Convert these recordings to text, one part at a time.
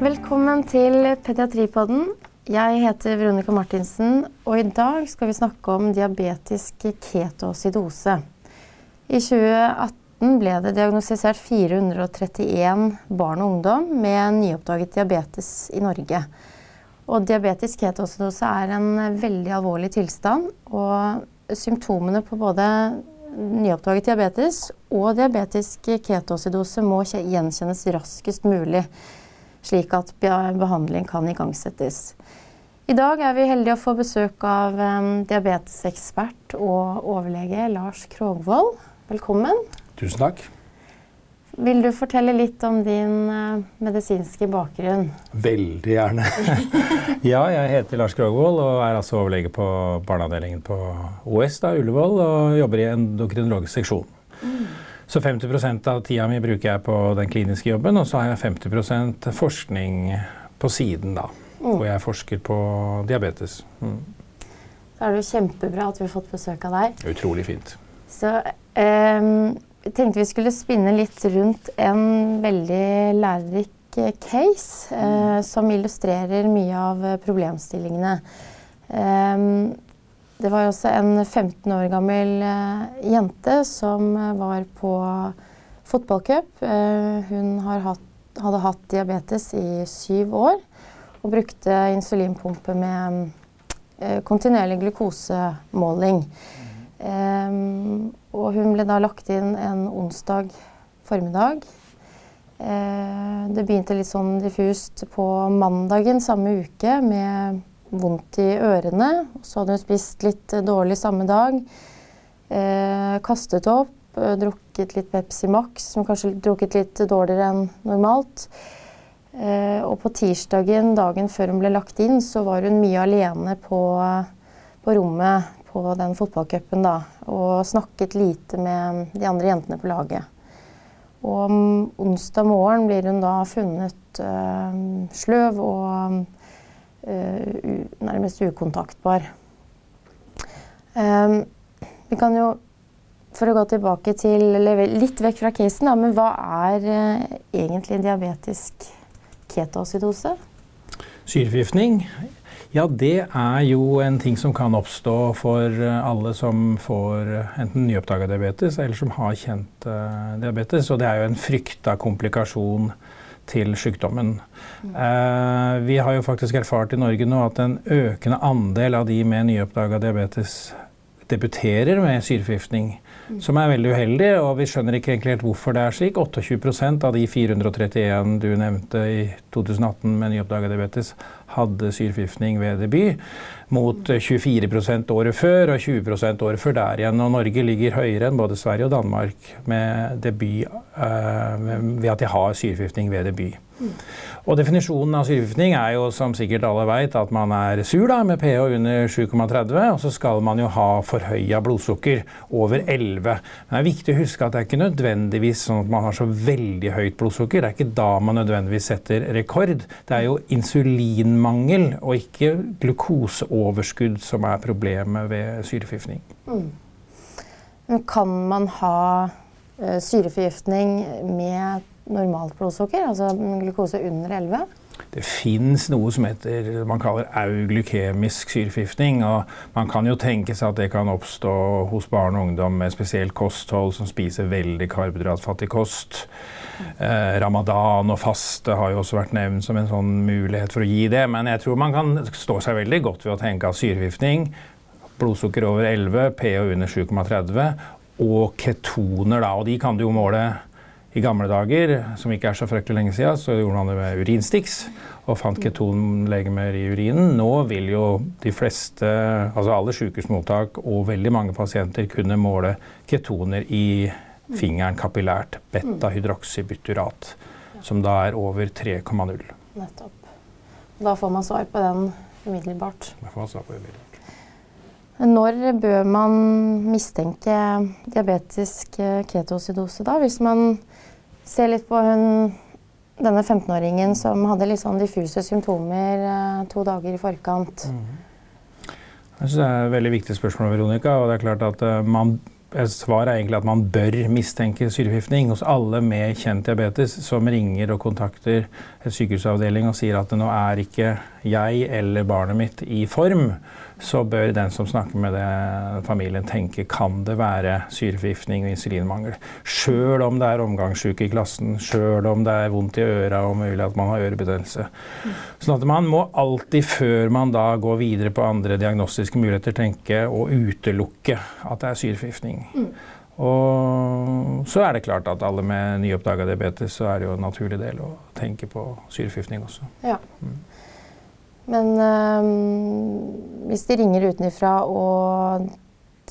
Velkommen til Pediatripodden. Jeg heter Veronica Martinsen, og i dag skal vi snakke om diabetisk ketoacidose. I 2018 ble det diagnostisert 431 barn og ungdom med nyoppdaget diabetes i Norge. Og diabetisk ketoacidose er en veldig alvorlig tilstand. Og symptomene på både nyoppdaget diabetes og diabetisk ketoacidose må gjenkjennes raskest mulig, slik at behandling kan igangsettes. I dag er vi heldige å få besøk av um, diabetesekspert og overlege Lars Krogvold. Velkommen. Tusen takk. Vil du fortelle litt om din uh, medisinske bakgrunn? Veldig gjerne. ja, jeg heter Lars Krogvold og er altså overlege på barneavdelingen på OS da, Ullevål og jobber i endokrinologisk seksjon. Mm. Så 50% av tida mi bruker jeg på den kliniske jobben, og så har jeg 50% forskning på siden, da. Mm. Hvor jeg forsker på diabetes. Mm. Da er det jo kjempebra at vi har fått besøk av deg. Utrolig fint. Så eh, tenkte vi skulle spinne litt rundt en veldig lærerik case eh, mm. som illustrerer mye av problemstillingene. Eh, det var også en 15 år gammel eh, jente som var på fotballcup. Eh, hun hatt, hadde hatt diabetes i syv år og brukte insulinpumpe med eh, kontinuerlig glukosemåling. Mm. og hun ble da lagt inn en onsdag formiddag. Uh, det begynte litt sånn diffust på mandagen samme uke med vondt i ørene. Så hadde hun spist litt dårlig samme dag. Eh, kastet opp, drukket litt Pepsi Max, som kanskje drukket litt dårligere enn normalt. Eh, og på tirsdagen, dagen før hun ble lagt inn, så var hun mye alene på, på rommet på den fotballcupen da, og snakket lite med de andre jentene på laget. Og onsdag morgen blir hun da funnet uh, sløv og nærmest ukontaktbar. Um, vi kan jo, for å gå tilbake til, eller litt vekk fra casen, da, men hva er uh, egentlig diabetisk ketoacidose? Syreforgiftning? Ja, det er jo en ting som kan oppstå for eh, alle som får eh, enten nyoppdaga diabetes eller som har kjent diabetes. Og det er jo en frykta komplikasjon til sykdommen. Mm. Uh, vi har jo faktisk erfart i Norge nå at en økende andel av de med nyoppdaga diabetes debuterer med syreforgiftning som er veldig uheldig. Og vi skjønner ikke egentlig helt hvorfor det er slik. 28% av de 431 du nevnte i 2018 med nyoppdaga diabetes, hadde syreforgiftning ved debut. Mot 24% året før og 20% året før der igjen. Og Norge ligger høyere enn både Sverige og Danmark med debut, uh, ved at de har syreforgiftning ved debut. Og Definisjonen av syreforgiftning er jo som sikkert alle vet, at man er sur da, med pH under 7,30, og så skal man jo ha forhøya blodsukker over 11. Men det er viktig å huske at det er ikke nødvendigvis sånn at man har så veldig høyt blodsukker. Det er ikke da man nødvendigvis setter rekord. Det er jo insulinmangel og ikke glukoseoverskudd som er problemet ved syreforgiftning. Mm. Kan man ha uh, syreforgiftning med normalt blodsukker, altså glukose under 11? Det fins noe som heter man kaller euglykemisk syreforgiftning. og Man kan jo tenke seg at det kan oppstå hos barn og ungdom med spesielt kosthold, som spiser veldig karbohydratfattig kost. Eh, ramadan og faste har jo også vært nevnt som en sånn mulighet for å gi det. Men jeg tror man kan stå seg veldig godt ved å tenke at syreforgiftning, blodsukker over 11, pH under 7,30 og ketoner, da. Og de kan du jo måle i gamle dager, som ikke er så fryktelig lenge siden, så gjorde man det med urinstiks og fant ketonlegemer i urinen. Nå vil jo de fleste, altså alle sykehusmottak og veldig mange pasienter kunne måle ketoner i fingeren kapillært. Beta-hydroxybutyrat, som da er over 3,0. Nettopp. Da får man svar på den umiddelbart. Da får man svar på umiddelbart. Når bør man mistenke diabetisk ketoacidose da, hvis man ser litt på hun, denne 15-åringen som hadde litt sånn diffuse symptomer eh, to dager i forkant. Mm. Jeg synes Det er et veldig viktig spørsmål, Veronica. og det er klart at uh, Man Svaret er egentlig at man bør mistenke syreforgiftning hos alle med kjent diabetes som ringer og kontakter sykehusavdeling og sier at nå er ikke jeg eller barnet mitt i form. Så bør den som snakker med det, familien tenke kan det være syreforgiftning og insulinmangel. Sjøl om det er omgangssyke i klassen, sjøl om det er vondt i øra og mulig at man har ørebetennelse. Sånn at man må alltid, før man da går videre på andre diagnostiske muligheter, tenke og utelukke at det er syreforgiftning. Mm. Og så er det klart at alle med nyoppdaga diabetes, så er det jo en naturlig del å tenke på syreforgiftning også. Ja. Mm. Men øh, hvis de ringer utenfra og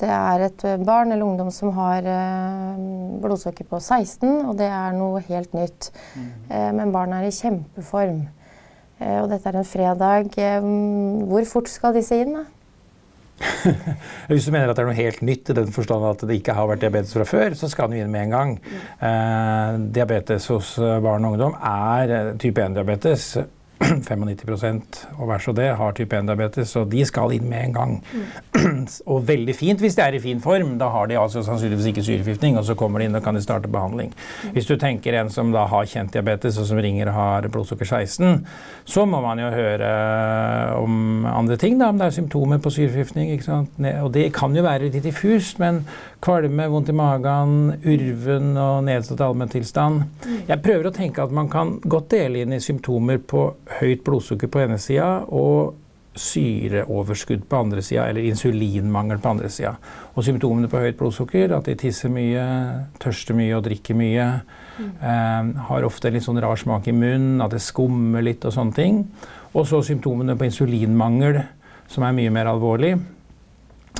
det er et barn eller ungdom som har øh, blodsukker på 16, og det er noe helt nytt, mm. uh, men barnet er i kjempeform, uh, og dette er en fredag, uh, hvor fort skal disse inn? da? Hvis du mener at det er noe helt nytt i den forstand at det ikke har vært diabetes fra før, så skal den inn med en gang. Mm. Eh, diabetes hos barn og ungdom er eh, type 1-diabetes. 95% og vær så det har type 1-diabetes, så de skal inn med en gang. Mm. og veldig fint hvis de er i fin form. Da har de altså sannsynligvis ikke syreforgiftning, og så kommer de inn og kan de starte behandling. Mm. Hvis du tenker en som da har kjent diabetes, og som ringer og har blodsukker 16, så må man jo høre om andre ting, da, om det er symptomer på syreforgiftning. Og det kan jo være litt diffust, men kvalme, vondt i magen, urven og nedsatt allmenntilstand. Mm. Jeg prøver å tenke at man kan godt dele inn i symptomer på høyt blodsukker på ene sida og syreoverskudd på andre sida, eller insulinmangel på andre sida. Og symptomene på høyt blodsukker, at de tisser mye, tørster mye og drikker mye. Mm. Eh, har ofte litt sånn rar smak i munnen, at det skummer litt og sånne ting. Og så symptomene på insulinmangel, som er mye mer alvorlig.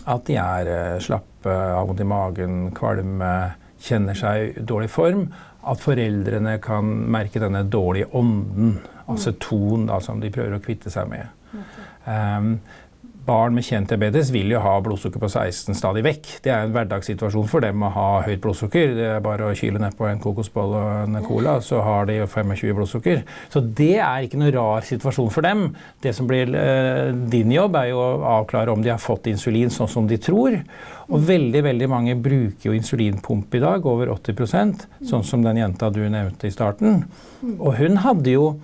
At de er eh, slappe, har vondt i magen, kvalme, kjenner seg i dårlig form. At foreldrene kan merke denne dårlige ånden aceton da, som de prøver å kvitte seg med. Um, barn med kjent diabetes vil jo ha blodsukker på 16 stadig vekk. Det er en hverdagssituasjon for dem å ha høyt blodsukker. Det er bare å kyle nedpå en kokosboll og en cola, så har de 25 blodsukker. Så det er ikke noe rar situasjon for dem. Det som blir eh, din jobb, er jo å avklare om de har fått insulin sånn som de tror. Og veldig veldig mange bruker jo insulinpumpe i dag, over 80% sånn som den jenta du nevnte i starten. Og hun hadde jo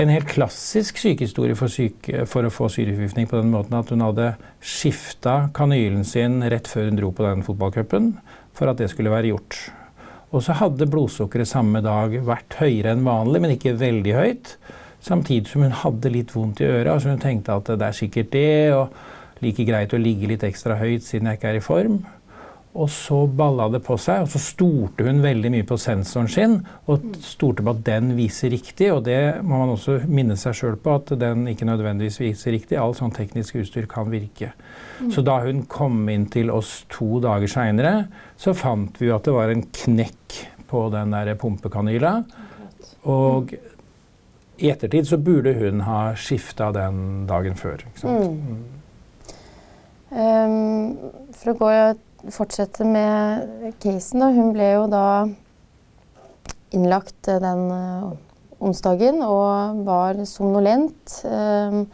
en helt klassisk sykehistorie for, syke, for, å få syreforgiftning på den måten at hun hadde skifta kanylen sin rett før hun dro på den fotballcupen, for at det skulle være gjort. Og så hadde blodsukkeret samme dag vært høyere enn vanlig, men ikke veldig høyt. Samtidig som hun hadde litt vondt i øret. Altså hun tenkte at det er sikkert det, og like greit å ligge litt ekstra høyt siden jeg ikke er i form. Og så balla det på seg, og så stolte hun veldig mye på sensoren sin. Og stolte på at den viser riktig, og det må man også minne seg sjøl på at den ikke nødvendigvis viser riktig. All sånn teknisk utstyr kan virke. Mm. Så da hun kom inn til oss to dager seinere, så fant vi jo at det var en knekk på den der pumpekanyla. Og i ettertid så burde hun ha skifta den dagen før. Ikke sant? Mm. Um, for å gå fortsette med casen. Da. Hun ble jo da innlagt eh, den uh, onsdagen og var somnolent. Um,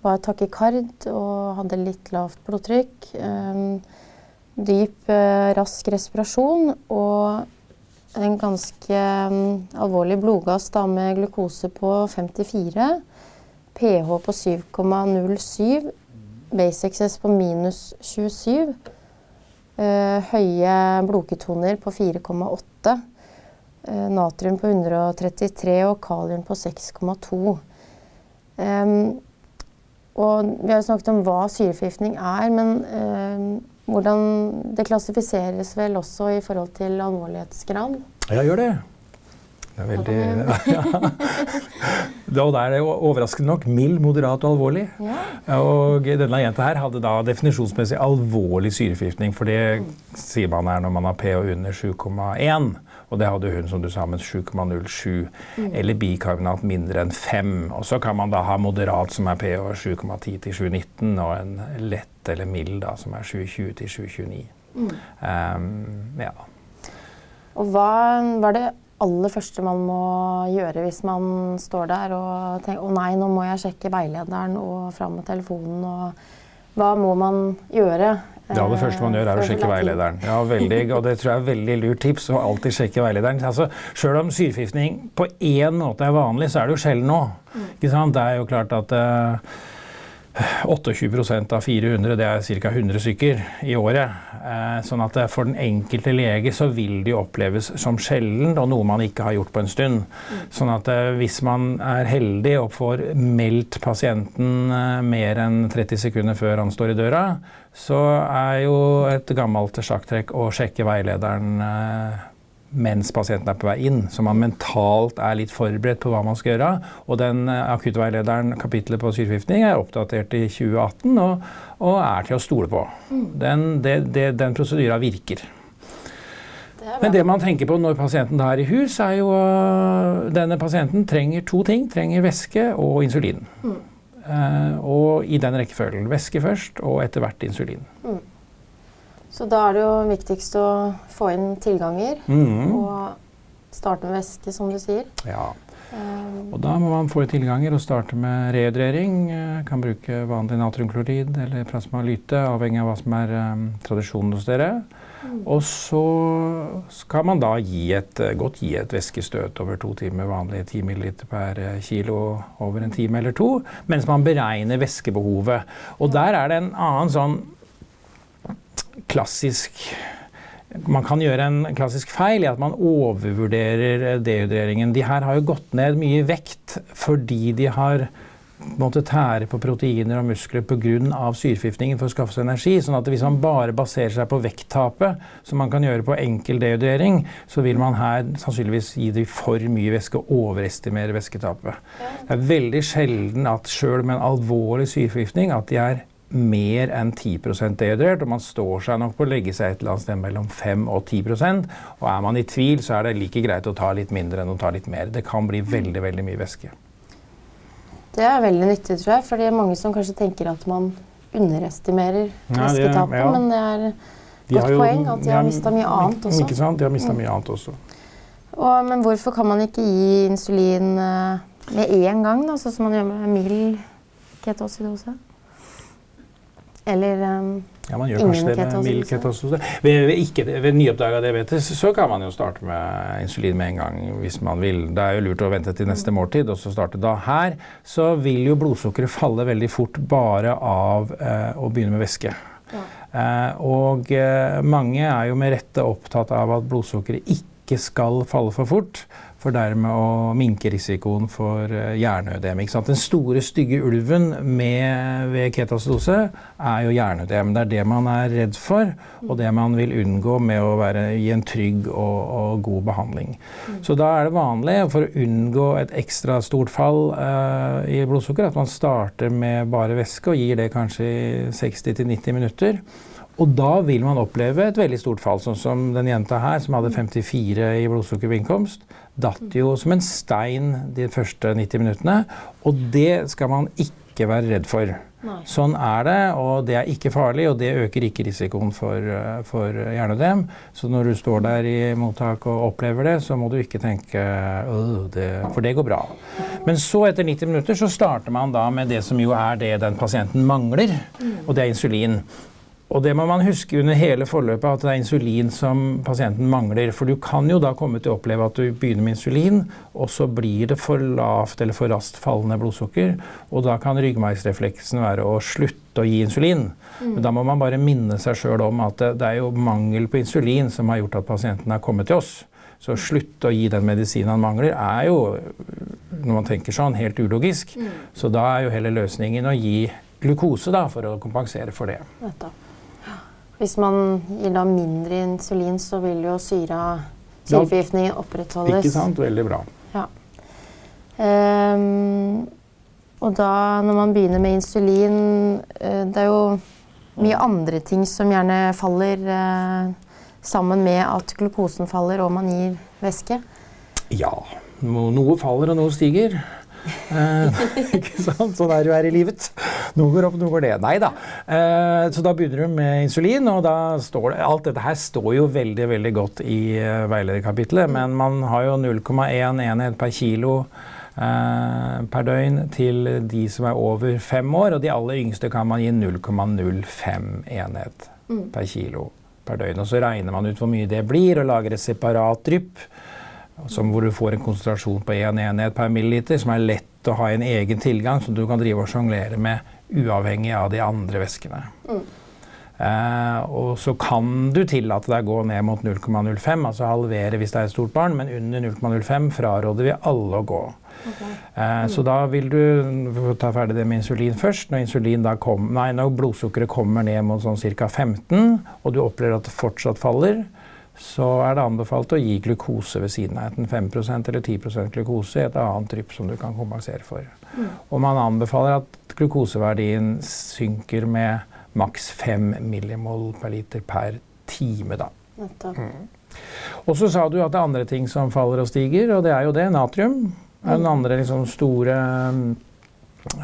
var takikard og hadde litt lavt blodtrykk. Dyp, rask respirasjon og en ganske um, alvorlig blodgass da, med glukose på 54. pH på 7,07. Basic på minus 27. Uh, høye blodketoner på 4,8. Uh, natrium på 133 og kalium på 6,2. Um, og vi har snakket om hva syreforgiftning er, men uh, hvordan det klassifiseres vel også i forhold til alvorlighetsgrad? Ja, gjør det. Det er veldig ja. Da er det overraskende nok mild, moderat og alvorlig. Ja. Og denne jenta her hadde da definisjonsmessig alvorlig syreforgiftning. For det sier man er når man har pH under 7,1. Og det hadde hun som du sa med 7,07. Mm. Eller bikarbonat mindre enn 5. Og så kan man da ha moderat som er pH 7,10 til 7,19, og en lett eller mild da som er 7,20 til 7,29. Mm. Um, ja. Og hva var det aller første man må gjøre hvis man står der og tenker å nei, nå må jeg sjekke veilederen og fram med telefonen og hva må man gjøre Det aller første man gjør, er å sjekke veilederen. Ja, veldig, og Det tror jeg er veldig lurt tips. å alltid sjekke veilederen. Altså, Selv om syreforgiftning på én måte er vanlig, så er det jo sjelden nå. Sant? Det er jo klart at uh, 28% av 400, det er ca. 100 stykker i året. Eh, sånn at for den enkelte lege så vil det jo oppleves som sjelden og noe man ikke har gjort på en stund. Sånn at eh, hvis man er heldig og får meldt pasienten eh, mer enn 30 sekunder før han står i døra, så er jo et gammelt sjakktrekk å sjekke veilederen mens pasienten er på vei inn, så man mentalt er litt forberedt på hva man skal gjøre. Og den eh, akuttveilederen, kapittelet på syreforgiftning, er oppdatert i 2018 og, og er til å stole på. Mm. Den, det, det, den prosedyra virker. Det Men det man tenker på når pasienten da er i hus, er jo uh, denne pasienten trenger to ting. Trenger væske og insulin. Mm. Uh, og i den rekkefølgen. Væske først, og etter hvert insulin. Mm. Så da er det jo viktigst å få inn tilganger mm. og starte med væske, som du sier. Ja. Um, og da må man få inn tilganger og starte med rehydrering. Eh, kan bruke vanlig natriumklorid eller plasmalyte, avhengig av hva som er um, tradisjonen hos dere. Mm. Og så skal man da gi et, godt gi et væskestøt over to timer, vanlig 10 ml per kilo over en time eller to, mens man beregner væskebehovet. Og der er det en annen sånn klassisk man kan gjøre en klassisk feil i at man overvurderer dehydreringen. De her har jo gått ned mye vekt fordi de har måttet tære på proteiner og muskler pga. syreforgiftningen for å skaffe seg energi. sånn at hvis man bare baserer seg på vekttapet, som man kan gjøre på enkel dehydrering, så vil man her sannsynligvis gi dem for mye væske og overestimere væsketapet. Det er veldig sjelden at sjøl med en alvorlig syreforgiftning at de er mer enn 10% dehydrert, og man står seg nok på å legge seg et eller annet sted mellom 5 og 10% Og er man i tvil, så er det like greit å ta litt mindre enn å ta litt mer. Det kan bli veldig, veldig mye væske. Det er veldig nyttig, tror jeg, for det er mange som kanskje tenker at man underestimerer væsketapet, ja, ja. men det er et godt jo, poeng at de har mista mye annet også. Ikke sant, de har mista mm. mye annet også. Og, men hvorfor kan man ikke gi insulin uh, med én gang, da, sånn som man gjør med mild ketoacidose? Eller um, ja, man gjør kanskje det med mild ketose. Ved, ved, ved nyoppdaga diabetes så kan man jo starte med insulin med en gang hvis man vil. Det er jo lurt å vente til neste måltid og så starte da. Her så vil jo blodsukkeret falle veldig fort bare av eh, å begynne med væske. Ja. Eh, og eh, mange er jo med rette opptatt av at blodsukkeret ikke skal falle for fort for dermed å minke risikoen for uh, hjerneødem. Den store, stygge ulven med, ved ketacidose er jo hjerneødem. Det er det man er redd for, og det man vil unngå med å være i en trygg og, og god behandling. Mm. Så da er det vanlig, for å unngå et ekstra stort fall uh, i blodsukker, at man starter med bare væske og gir det kanskje 60-90 minutter. Og da vil man oppleve et veldig stort fall, sånn som den jenta her som hadde 54 i blodsukker. Datt jo som en stein de første 90 minuttene. Og det skal man ikke være redd for. Nei. Sånn er det, og det er ikke farlig, og det øker ikke risikoen for, eh, for hjernedem. Så når du står der i mottak og opplever det, så må du ikke tenke det, For det går bra. Men så, etter 90 minutter, så starter man da med det som jo er det den pasienten mangler, mm. og det er insulin. Og det må man huske under hele forløpet, at det er insulin som pasienten mangler. For du kan jo da komme til å oppleve at du begynner med insulin, og så blir det for lavt eller for raskt fallende blodsukker. Og da kan ryggmargsrefleksen være å slutte å gi insulin. Mm. Men da må man bare minne seg sjøl om at det, det, er jo mangel på insulin som har gjort at pasienten har kommet til oss. Så slutte å gi den medisinen han mangler, er jo, når man tenker sånn, helt ulogisk. Mm. Så da er jo heller løsningen å gi glukose da, for å kompensere for det. Nettopp. Hvis man gir da mindre insulin, så vil jo syra, syreforgiftningen opprettholdes. Ikke sant? Veldig bra. Ja. Um, og da, når man begynner med insulin uh, Det er jo mye andre ting som gjerne faller uh, sammen med at glukosen faller og man gir væske. Ja. Noe faller, og noe stiger. Eh, ikke sant? Sånn er det jo her i livet. Noe går opp, noe går ned. Nei da. Eh, så da begynner du med insulin, og da står det Alt dette her står jo veldig, veldig godt i uh, veilederkapitlet, men man har jo 0,1 enhet per kilo per døgn til de som er over fem år, og de aller yngste kan man gi 0,05 enhet mm. per kilo per døgn. Og så regner man ut hvor mye det blir, og lager et separat drypp hvor du får en konsentrasjon på én en enhet per milliliter, som er lett å ha en egen tilgang, som du kan drive og sjonglere med uavhengig av de andre væskene. Mm. Eh, og så kan du tillate deg å gå ned mot 0,05, altså halvere hvis det er et stort barn, men under 0,05 fraråder vi alle å gå. Okay. Eh, så da vil du ta ferdig det med insulin først. Når, insulin kom, nei, når blodsukkeret kommer ned mot sånn ca. 15, og du opplever at det fortsatt faller, så er det anbefalt å gi glukose ved siden av. Enten 5% eller 10 glukose i et annet drypp som du kan kompensere for. Mm. Og man anbefaler at glukoseverdien synker med maks 5 millimol per liter per time. da. Mm. Og så sa du at det er andre ting som faller og stiger, og det er jo det. Natrium er den andre liksom, store,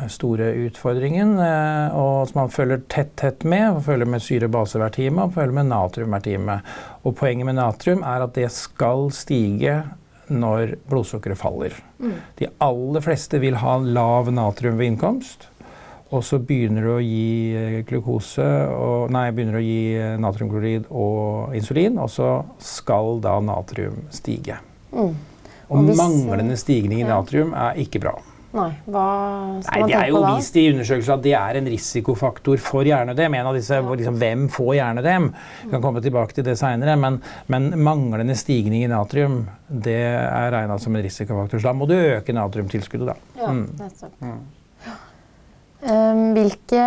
store utfordringen. Eh, og som man følger tett, tett med. Man Følger med syre-base hver time og følger med natrium hver time. Og poenget med natrium er at det skal stige når blodsukkeret faller. Mm. De aller fleste vil ha lav natrium ved innkomst. Og så begynner du å gi eh, glukose og, Nei, begynner å gi eh, natriumklorid og insulin, og så skal da natrium stige. Mm. Og, og hvis, manglende stigning i natrium er ikke bra. Nei, hva skal Nei, man Det er jo vist i undersøkelser at det er en risikofaktor for hjernedem. En av disse, ja. liksom, Hvem får hjernedem? Vi kan komme tilbake til det seinere. Men, men, manglende stigning i natrium det er regna som en risikofaktor. Så da må du øke natriumtilskuddet, da. Ja, mm. nettopp. Mm. Um, hvilke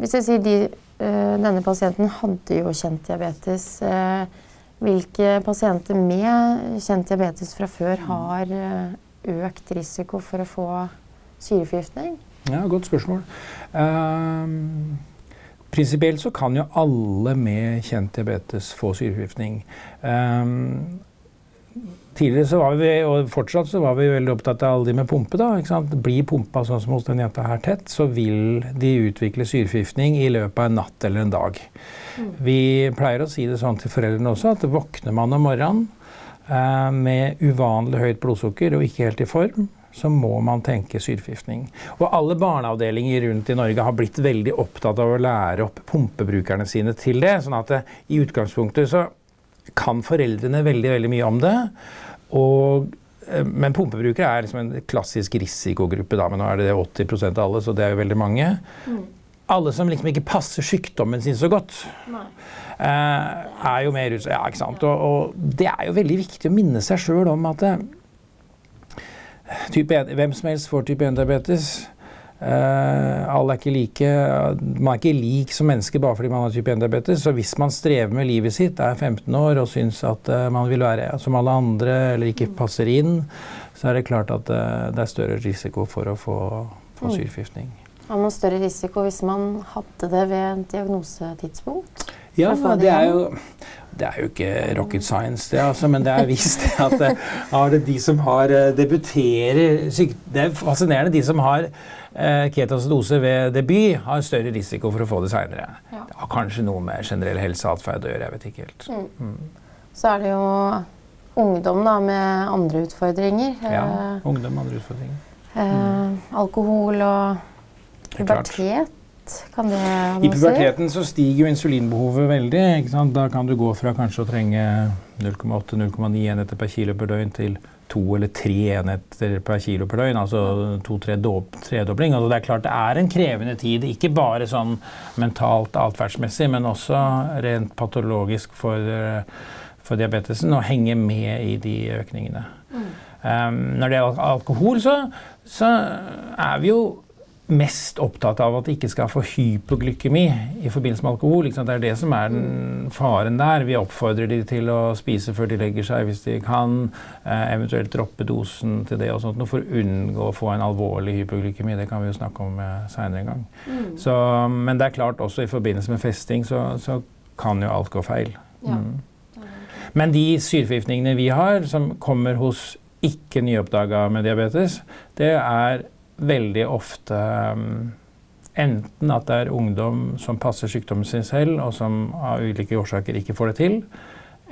Hvis jeg sier de, eh, denne pasienten hadde jo kjent diabetes. Eh, hvilke pasienter med kjent diabetes fra før har eh, økt risiko for å få syreforgiftning? Ja, Godt spørsmål. Um, Prinsipielt så kan jo alle med kjent diabetes få syreforgiftning. Um, Tidligere så var vi, og fortsatt så var vi veldig opptatt av alle de med pumpe. da, ikke sant? Blir pumpa sånn som hos den jenta her tett, så vil de utvikle syreforgiftning i løpet av en natt eller en dag. Mm. Vi pleier å si det sånn til foreldrene også, at våkner man om morgenen med uvanlig høyt blodsukker og ikke helt i form, så må man tenke syreforgiftning. Og alle barneavdelinger rundt i Norge har blitt veldig opptatt av å lære opp pumpebrukerne sine til det. sånn at det, i utgangspunktet så kan foreldrene veldig, veldig mye om det. Og, eh, men pumpebrukere er liksom en klassisk risikogruppe. Da, men nå er det 80% av alle, så det er jo veldig mange. Mm. Alle som liksom ikke passer sykdommen sin så godt, eh, er jo mer utsatt. Ja, ikke sant? Og, og, det er jo veldig viktig å minne seg sjøl om at eh, type 1, hvem som helst får type 1-diabetes. Uh, alle er ikke like. Man er ikke lik som menneske bare fordi man har type 1-diabetes. Så hvis man strever med livet sitt, er 15 år og syns at uh, man vil være som alle andre eller ikke passer inn, så er det klart at uh, det er større risiko for å få, få mm. syreforgiftning. Har man større risiko hvis man hadde det ved en diagnosetidspunkt? Ja, det er, jo, det er jo ikke rocket science, det, altså, men det er vist at det, de som har debuterer Det er fascinerende. De som har eh, ketoacidose ved debut har større risiko for å få det seinere. Ja. Det har kanskje noe med generell helseatferd å gjøre, jeg vet ikke helt. Mm. Mm. Så er det jo ungdom da, med andre utfordringer. Ja, eh, ungdom med andre utfordringer. Mm. alkohol og pubertet. Kan det ha I puberteten så stiger jo insulinbehovet veldig. Da kan du gå fra kanskje å trenge 0,8-0,9 enheter per kilo per døgn til to eller tre enheter per kilo per døgn. Altså to-tredobling. Altså det er klart det er en krevende tid. Ikke bare sånn mentalt atferdsmessig, men også rent patologisk for, for diabetesen. Å henge med i de økningene. Mm. Um, når det gjelder alkohol, så, så er vi jo mest opptatt av at de ikke skal få hypoglykemi i forbindelse med alkohol. Det er det som er den faren der. Vi oppfordrer de til å spise før de legger seg hvis de kan. Eh, eventuelt droppe dosen til det og sånt, for å unngå å få en alvorlig hypoglykemi. Det kan vi jo snakke om eh, seinere en gang. Mm. Så, men det er klart også i forbindelse med festing så, så kan jo alt gå feil. Ja. Mm. Men de syreforgiftningene vi har, som kommer hos ikke nyoppdaga med diabetes, det er veldig ofte um, enten at det er ungdom som passer sykdommen sin selv, og som av ulike årsaker ikke får det til,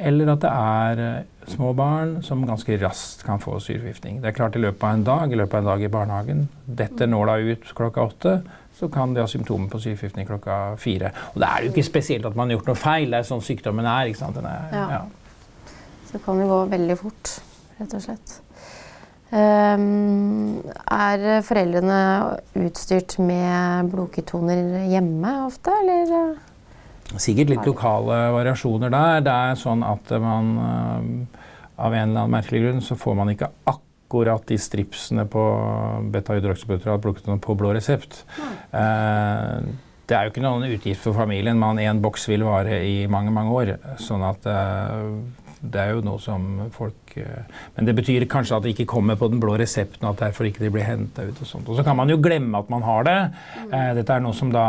eller at det er eh, små barn som ganske raskt kan få syreforgiftning. Det er klart I løpet av en dag i løpet av en dag i barnehagen detter nåla ut klokka åtte, så kan de ha symptomer på syreforgiftning klokka fire. Og da er det jo ikke spesielt at man har gjort noe feil. Det er sånn sykdommen er. ikke sant? Er, ja. Ja. Så det kan jo gå veldig fort, rett og slett. Um, er foreldrene utstyrt med blodketoner hjemme ofte, eller? Sikkert litt lokale variasjoner der. Det er sånn at man uh, av en eller annen merkelig grunn så får man ikke akkurat de stripsene på beta-hydroksybutterat blodketoner på blå resept. Eh, det er jo ikke noen utgift for familien, men én boks vil vare i mange, mange år. Sånn at uh, det er jo noe som folk eh, Men det betyr kanskje at det ikke kommer på den blå resepten, at derfor ikke de blir henta ut. Og sånt. Og så kan man jo glemme at man har det. Eh, dette er noe som da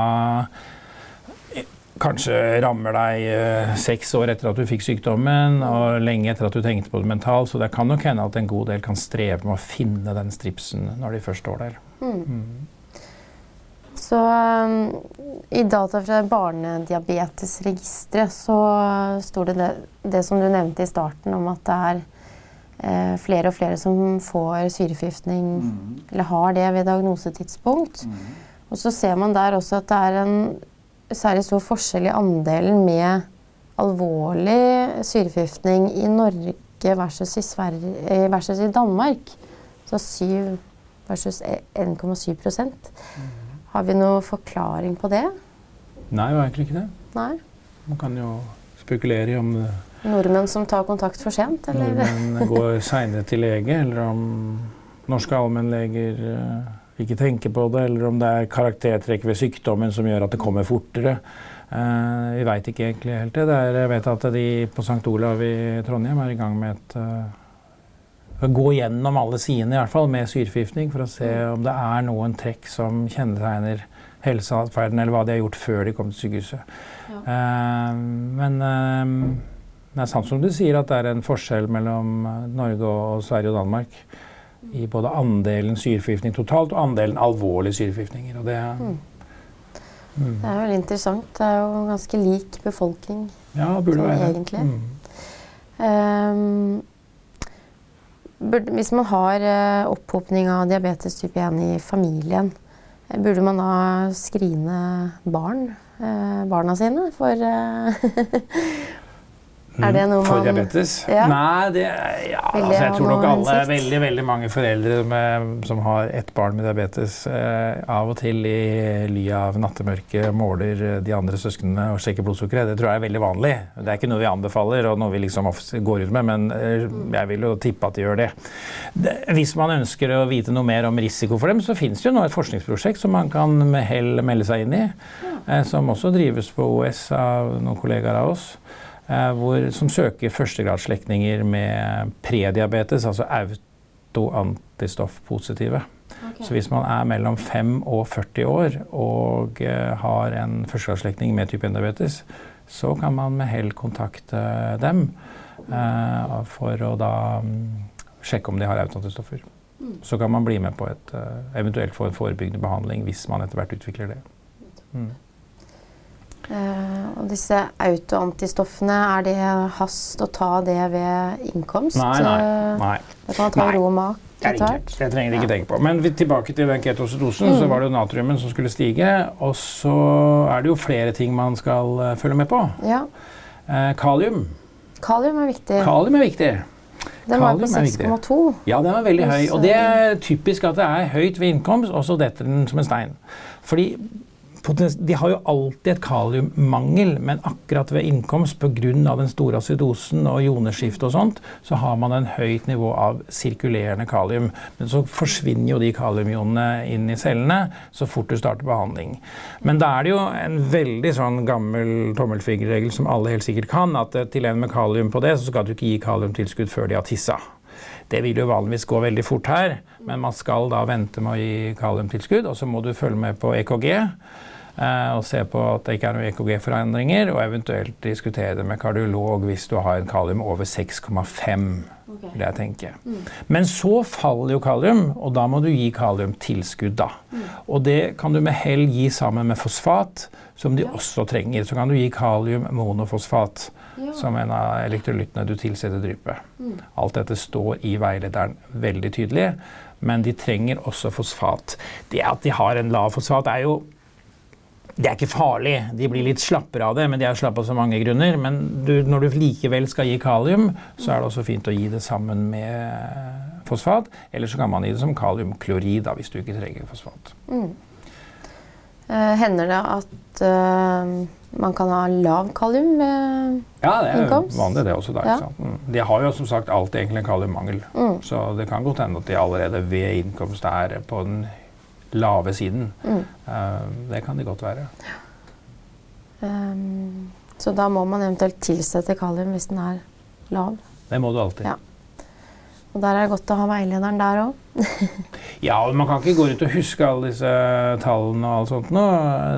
eh, kanskje rammer deg seks år etter at du fikk sykdommen, og lenge etter at du tenkte på det mentalt. Så det kan nok hende at en god del kan streve med å finne den stripsen når de først står der. Mm. Så um, i data fra Barnediabetesregisteret så står det, det, det som du nevnte i starten om at det er eh, flere og flere som får syreforgiftning, mm. eller har det ved diagnosetidspunkt. Mm. Og så ser man der også at det er en særlig stor forskjell i andelen med alvorlig syreforgiftning i Norge versus i, Sverige, versus i Danmark. Så 7 versus 1,7 prosent. Mm. Har vi noen forklaring på det? Nei, jo egentlig ikke det. Nei. Man kan jo spekulere i om Nordmenn som tar kontakt for sent? Eller? Nordmenn går seinere til lege, eller om norske allmennleger uh, ikke tenker på det, eller om det er karaktertrekk ved sykdommen som gjør at det kommer fortere. Uh, vi veit ikke egentlig helt det. Er, jeg vet at de på St. Olav i Trondheim er i gang med et gå gjennom alle sidene i hvert fall med syreforgiftning for å se mm. om det er noen trekk som kjennetegner helseatferden, eller hva de har gjort før de kom til sykehuset. Ja. Uh, men uh, det er sant som du sier at det er en forskjell mellom Norge og Sverige og Danmark i både andelen syreforgiftning totalt og andelen alvorlige syreforgiftninger. Det, mm. Mm. det er veldig interessant. Det er jo ganske lik befolkning ja, burde sånn, være. egentlig. Mm. Um, burde, hvis man har uh, opphopning av diabetes type 1 i familien, eh, burde man da skrine barn, uh, barna sine for Er det noe For diabetes? Ja. Nei, det, ja, altså, jeg tror nok alle, veldig veldig mange foreldre med, som har ett barn med diabetes, eh, av og til i ly av nattemørket måler de andre søsknene og sjekker blodsukkeret. Det tror jeg er veldig vanlig. Det er ikke noe vi anbefaler og noe vi liksom går ut med, men eh, jeg vil jo tippe at de gjør det. det. Hvis man ønsker å vite noe mer om risiko for dem, så finnes det jo nå et forskningsprosjekt som man kan med hell melde seg inn i, eh, som også drives på OS av noen kollegaer av oss. Eh, hvor, som søker førstegradsslektninger med prediabetes, altså autoantistoffpositive. Okay. Så hvis man er mellom 5 og 40 år og uh, har en førstegradsslektning med type 1-diabetes, så kan man med hell kontakte dem uh, for å da um, sjekke om de har autoantistoffer. Mm. Så kan man bli med på et, eventuelt få en forebyggende behandling hvis man etter hvert utvikler det. Mm. Uh, og disse autoantistoffene, er det hast å ta det ved innkomst? Nei, nei. Eh, nei. Det kan man ta ro og mak etter hvert? Det trenger de ikke tenke på. Men vi, tilbake til den ketoacidosen, mm. så var det jo natriumen som skulle stige. Og så er det jo flere ting man skal uh, følge med på. Ja. Uh, kalium. Kalium er viktig. Kalium er viktig. Den var på 6,2. Ja, den var veldig høy. Og det er typisk at det er høyt ved innkomst, og så detter den som en stein. Fordi de har jo alltid et kaliummangel, men akkurat ved innkomst pga. den store acidosen og joneskiftet og sånt, så har man en høyt nivå av sirkulerende kalium. Men så forsvinner jo de kaliumionene inn i cellene så fort du starter behandling. Men da er det jo en veldig sånn gammel tommelfingerregel som alle helt sikkert kan, at eh, til en med kalium på det, så skal du ikke gi kaliumtilskudd før de har tissa. Det vil jo vanligvis gå veldig fort her, men man skal da vente med å gi kaliumtilskudd, og så må du følge med på EKG. Eh, og se på at det ikke er noen EKG-forandringer, og eventuelt diskutere det med kardiolog hvis du har en kalium over 6,5. Okay. vil jeg tenke. Mm. Men så faller jo kalium, og da må du gi kaliumtilskudd. da. Mm. Og det kan du med hell gi sammen med fosfat, som de ja. også trenger. Så kan du gi kalium monofosfat. ja. som en av elektrolyttene du tilsetter dryppet. Mm. Alt dette står i veilederen veldig tydelig, men de trenger også fosfat. Det at de har en lav fosfat, er jo det er ikke farlig. De blir litt slappere av det, men de er slappe av så mange grunner. Men du, når du likevel skal gi kalium, så er det også fint å gi det sammen med fosfat. Eller så kan man gi det som kaliumklorid hvis du ikke trenger fosfat. Mm. Uh, hender det at uh, man kan ha lav kalium ved ja, det er innkomst? vanlig det også. Da, ja. mm. De har jo som sagt alltid egentlig en kaliummangel. Mm. Så det kan godt hende at de allerede ved innkomst er på den lave siden. Mm. Uh, det kan de godt være. Um, så da må man eventuelt tilsette kalium hvis den er lav? Det må du alltid. Ja. Og der er det godt å ha veilederen der òg. ja, man kan ikke gå rundt og huske alle disse tallene og alt sånt nå.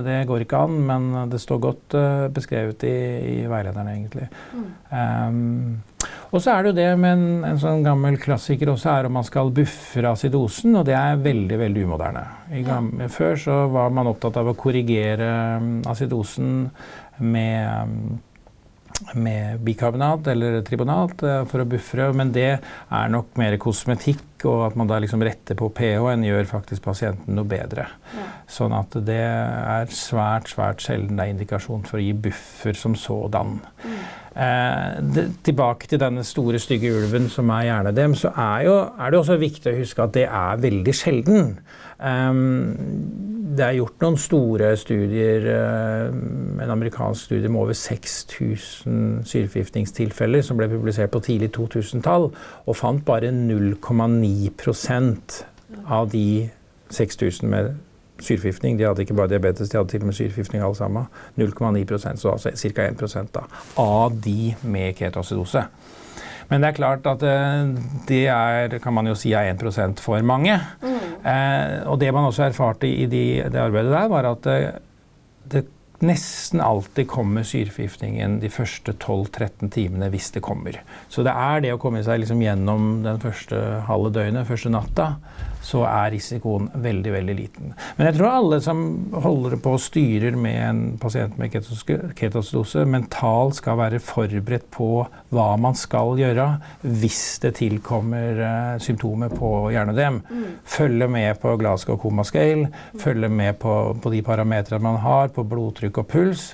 Det går ikke an, men det står godt uh, beskrevet i, i, veilederen, egentlig. Mm. Um, og så er det jo det med en, en, sånn gammel klassiker også er om man skal buffre acidosen, og det er veldig, veldig umoderne. Gamle, ja. Før så var man opptatt av å korrigere um, acidosen med um, med bikarbonat eller tribonat uh, for å buffre, men det er nok mer kosmetikk, og at man da liksom retter på pH enn gjør faktisk pasienten noe bedre. Ja. Sånn at det er svært, svært sjelden det er indikasjon for å gi buffer som sådan. Mm. Eh, det, tilbake til denne store, stygge ulven som er hjernedem, så er, jo, er, det også viktig å huske at det er veldig sjelden. Um, det er gjort noen store studier, uh, en amerikansk studie med over 6000 syreforgiftningstilfeller som ble publisert på tidlig 2000-tall, og fant bare 0,9% av de 6000 med syreforgiftning. De hadde ikke bare diabetes, de hadde til og med syreforgiftning alle sammen. 0,9% så altså ca. 1 da, av de med ketoacidose. Men det er klart at eh, det er, kan man jo si er 1 for mange. Mm. Eh, og det man også erfarte i de, det arbeidet der, var at eh, det nesten alltid kommer syreforgiftningen de første 12-13 timene hvis det kommer. Så det er det å komme seg liksom gjennom den første halve døgnet, første natta, så er risikoen veldig veldig liten. Men jeg tror alle som holder på og styrer med en pasient med ketosdose, mentalt skal være forberedt på hva man skal gjøre hvis det tilkommer uh, symptomer på hjernedem. Mm. Følge med på Glasgow Coma Scale, følge med på, på de parametrene man har, på blodtrykk og puls.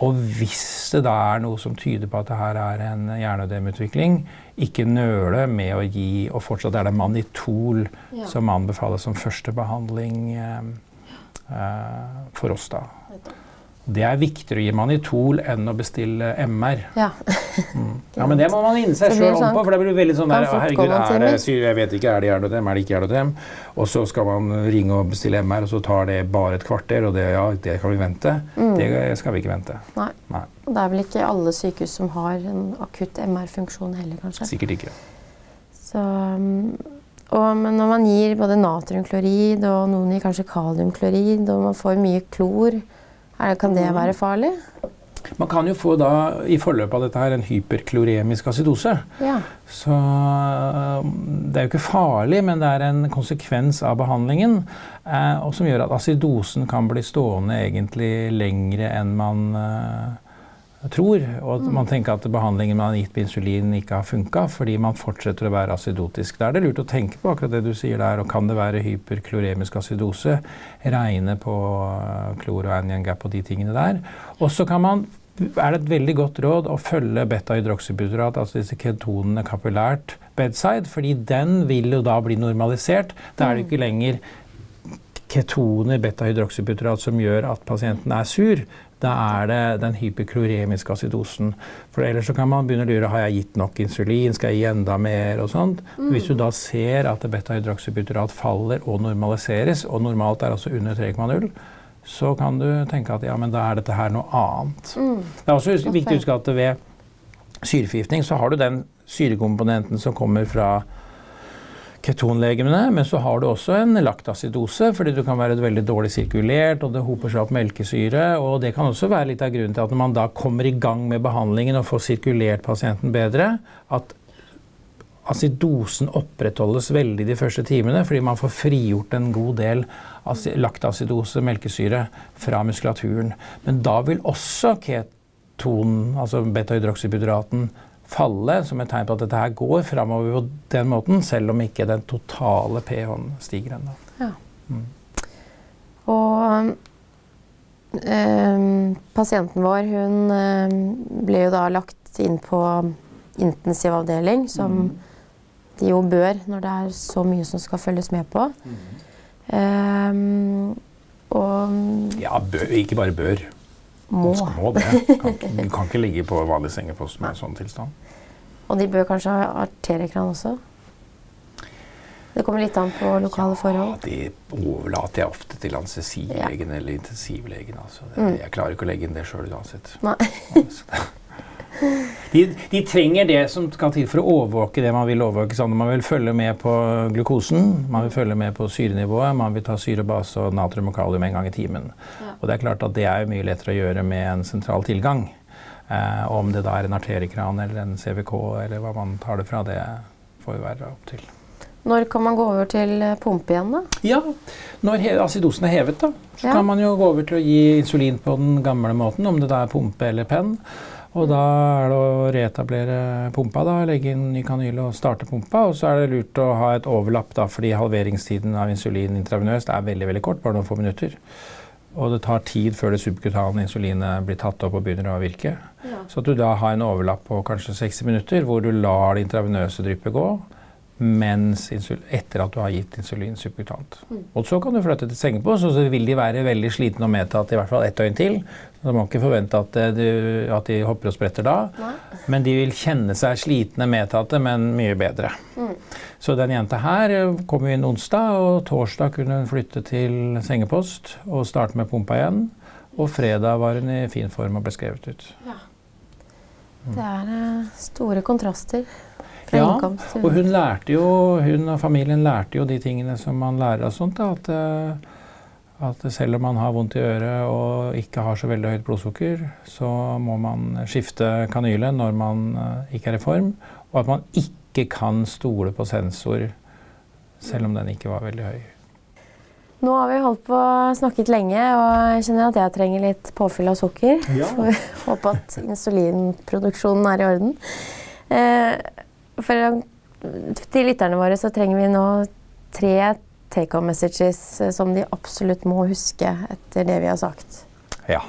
Og hvis det da er noe som tyder på at det her er en hjernedemutvikling, ikke nøle med å gi Og fortsatt er det manitol ja. som anbefales som første behandling eh, eh, for oss, da. Det er viktigere å gi manitol enn å bestille MR. Ja, mm. ja Men det må man inne seg sjøl om på, for det blir veldig sånn der Herregud, er det, jeg vet ikke, er det hjernedem, er det ikke hjernedem? Og så skal man ringe og bestille MR, og så tar det bare et kvarter, og det, ja, det kan vi vente. Mm. Det skal vi ikke vente. Nei. Nei. Og det er vel ikke alle sykehus som har en akutt MR-funksjon heller, kanskje? Sikkert ikke. Så, um, og, men når man gir både natriumklorid og noen gir kanskje kaliumklorid, og man får mye klor, er, kan det være farlig? Man kan jo få da, i forløpet av dette her, en hyperkloremisk acidose. Ja. Så det er jo ikke farlig, men det er en konsekvens av behandlingen. Eh, og som gjør at acidosen kan bli stående egentlig lengre enn man eh, tror. Og man tenker at behandlingen man har gitt med insulin ikke har funka fordi man fortsetter å være acidotisk. Da er det lurt å tenke på akkurat det du sier der. Og kan det være hyperkloremisk acidose? Regne på eh, klor og anion gap og de tingene der. Og så kan man er det et veldig godt råd å følge beta-hydroksybutyrat, altså disse ketonene kapillært bedside, fordi den vil jo da bli normalisert. Da er det ikke lenger ketoner, beta-hydroksybutyrat, som gjør at pasienten er sur, da er det den hyperkloremiske acidosen. For ellers så kan man begynne å lure har jeg gitt nok insulin, skal jeg gi enda mer og sånt. Mm. Hvis du da ser at beta-hydroksybutyrat faller og normaliseres, og normalt er altså under 3,0 så kan du tenke at ja, men da er dette her noe annet. Mm. Det er også viktig å huske at ved syreforgiftning så har du den syrekomponenten som kommer fra ketonlegemene, men så har du også en laktacidose, fordi du kan være veldig dårlig sirkulert, og det hoper seg opp melkesyre. og Det kan også være litt av grunnen til at når man da kommer i gang med behandlingen og får sirkulert pasienten bedre, at acidosen opprettholdes veldig de første timene, fordi man får frigjort en god del laktacidose, melkesyre, fra muskulaturen. Men da vil også ketonen, altså beta-hydroksybutiraten, falle som et tegn på at dette her går framover på den måten, selv om ikke den totale pH-en stiger ennå. Ja. Mm. Og øh, pasienten vår, hun øh, ble jo da lagt inn på intensivavdeling, som mm. de jo bør når det er så mye som skal følges med på. Mm. Um, og Ja, bør, ikke bare bør. Må. må det. Kan, du kan ikke ligge på vanlig sengepost med en sånn tilstand. Og de bør kanskje ha arteriekran også? Det kommer litt an på lokale ja, forhold? Det overlater jeg ofte til anestesilegen ja. eller intensivlegen. Altså. Mm. Jeg klarer ikke å legge inn det sjøl uansett. Nei. De, de, trenger det som skal til for å overvåke det man vil overvåke. Sånn. Man vil følge med på glukosen, man vil følge med på syrenivået, man vil ta syre, base og natrium og kalium en gang i timen. Ja. Og det er klart at det er mye lettere å gjøre med en sentral tilgang. Eh, om det da er en arteriekran eller en CVK eller hva man tar det fra, det får jo være opp til. Når kan man gå over til eh, pumpe igjen, da? Ja, Når acidosen er hevet, da, så ja. kan man jo gå over til å gi insulin på den gamle måten, om det da er pumpe eller penn. Og da er det å reetablere pumpa, da, legge inn ny kanyle og starte pumpa. Og så er det lurt å ha et overlapp, da, fordi halveringstiden av insulin intravenøst er veldig veldig kort, bare noen få minutter. Og det tar tid før det subkutane insulinet blir tatt opp og begynner å virke. Ja. Så at du da har en overlapp på kanskje 60 minutter hvor du lar det intravenøse dryppet gå mens etter at du har gitt insulin subkutant. Mm. Og så kan du flytte til sengepost, og så vil de være veldig slitne og medtatt i hvert fall ett døgn til. Du må ikke forvente at, eh, du, at, de hopper og spretter da. Nei. Men de vil kjenne seg slitne, medtatte, men mye bedre. Mm. Så den jenta her eh, kom inn onsdag, og torsdag kunne hun flytte til sengepost og starte med pumpa igjen. Og fredag var hun i fin form og ble skrevet ut. Ja. Det er uh, store kontraster ja, og hun lærte jo, hun og familien lærte jo de tingene som man lærer av sånt. Da, at, eh, at, selv om man har vondt i øret og ikke har så veldig høyt blodsukker, så må man skifte kanyle når man eh, ikke er i form. Og at man ikke kan stole på sensor selv om den ikke var veldig høy. Nå har vi holdt på snakket lenge, og jeg kjenner at jeg trenger litt påfyll av sukker. Ja. Får håpe at insulinproduksjonen er i orden. Eh, for til lytterne våre så trenger vi nå tre take home messages eh, som de absolutt må huske etter det vi har sagt. Ja.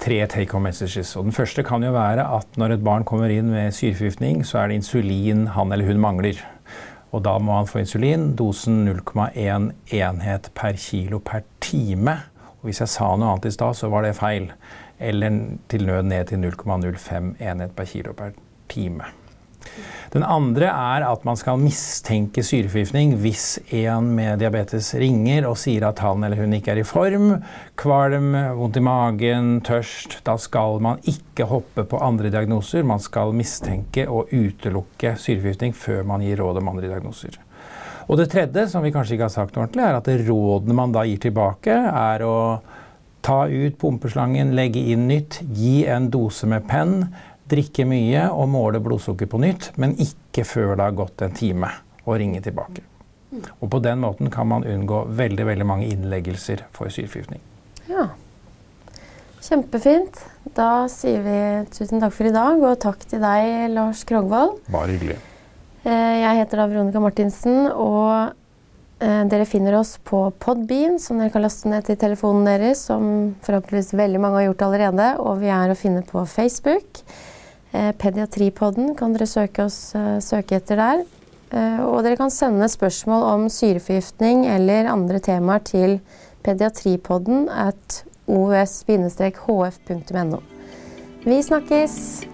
Tre take home messages. Og den første kan jo være at når et barn kommer inn med syreforgiftning, så er det insulin han eller hun mangler. Og da må han få insulin. Dosen 0,1 enhet per kilo per time. Og hvis jeg sa noe annet i stad, så var det feil. Eller til nød ned til 0,05 enhet per kilo per time. Den andre er at man skal mistenke syreforgiftning hvis en med diabetes ringer og sier at han eller hun ikke er i form, kvalm, vondt i magen, tørst. Da skal man ikke hoppe på andre diagnoser. Man skal mistenke og utelukke syreforgiftning før man gir råd om andre diagnoser. Og det tredje, som vi kanskje ikke har sagt ordentlig, er at rådene man da gir tilbake, er å ta ut pumpeslangen, legge inn nytt, gi en dose med penn, drikke mye og måle blodsukker på nytt, men ikke før det har gått en time, og ringe tilbake. Og På den måten kan man unngå veldig veldig mange innleggelser for syreforgiftning. Ja. Kjempefint. Da sier vi tusen takk for i dag, og takk til deg, Lars Krogvold. Bare hyggelig. Eh, jeg heter da Veronica Martinsen, og eh, dere finner oss på Podbean, som dere kan laste ned til telefonen deres, som forhåpentligvis veldig mange har gjort allerede. Og vi er å finne på Facebook. Eh, Pediatripodden kan dere søke, oss, eh, søke etter der. Eh, og dere kan sende spørsmål om syreforgiftning eller andre temaer til pediatripodden at os-hf.no. Vi snakkes!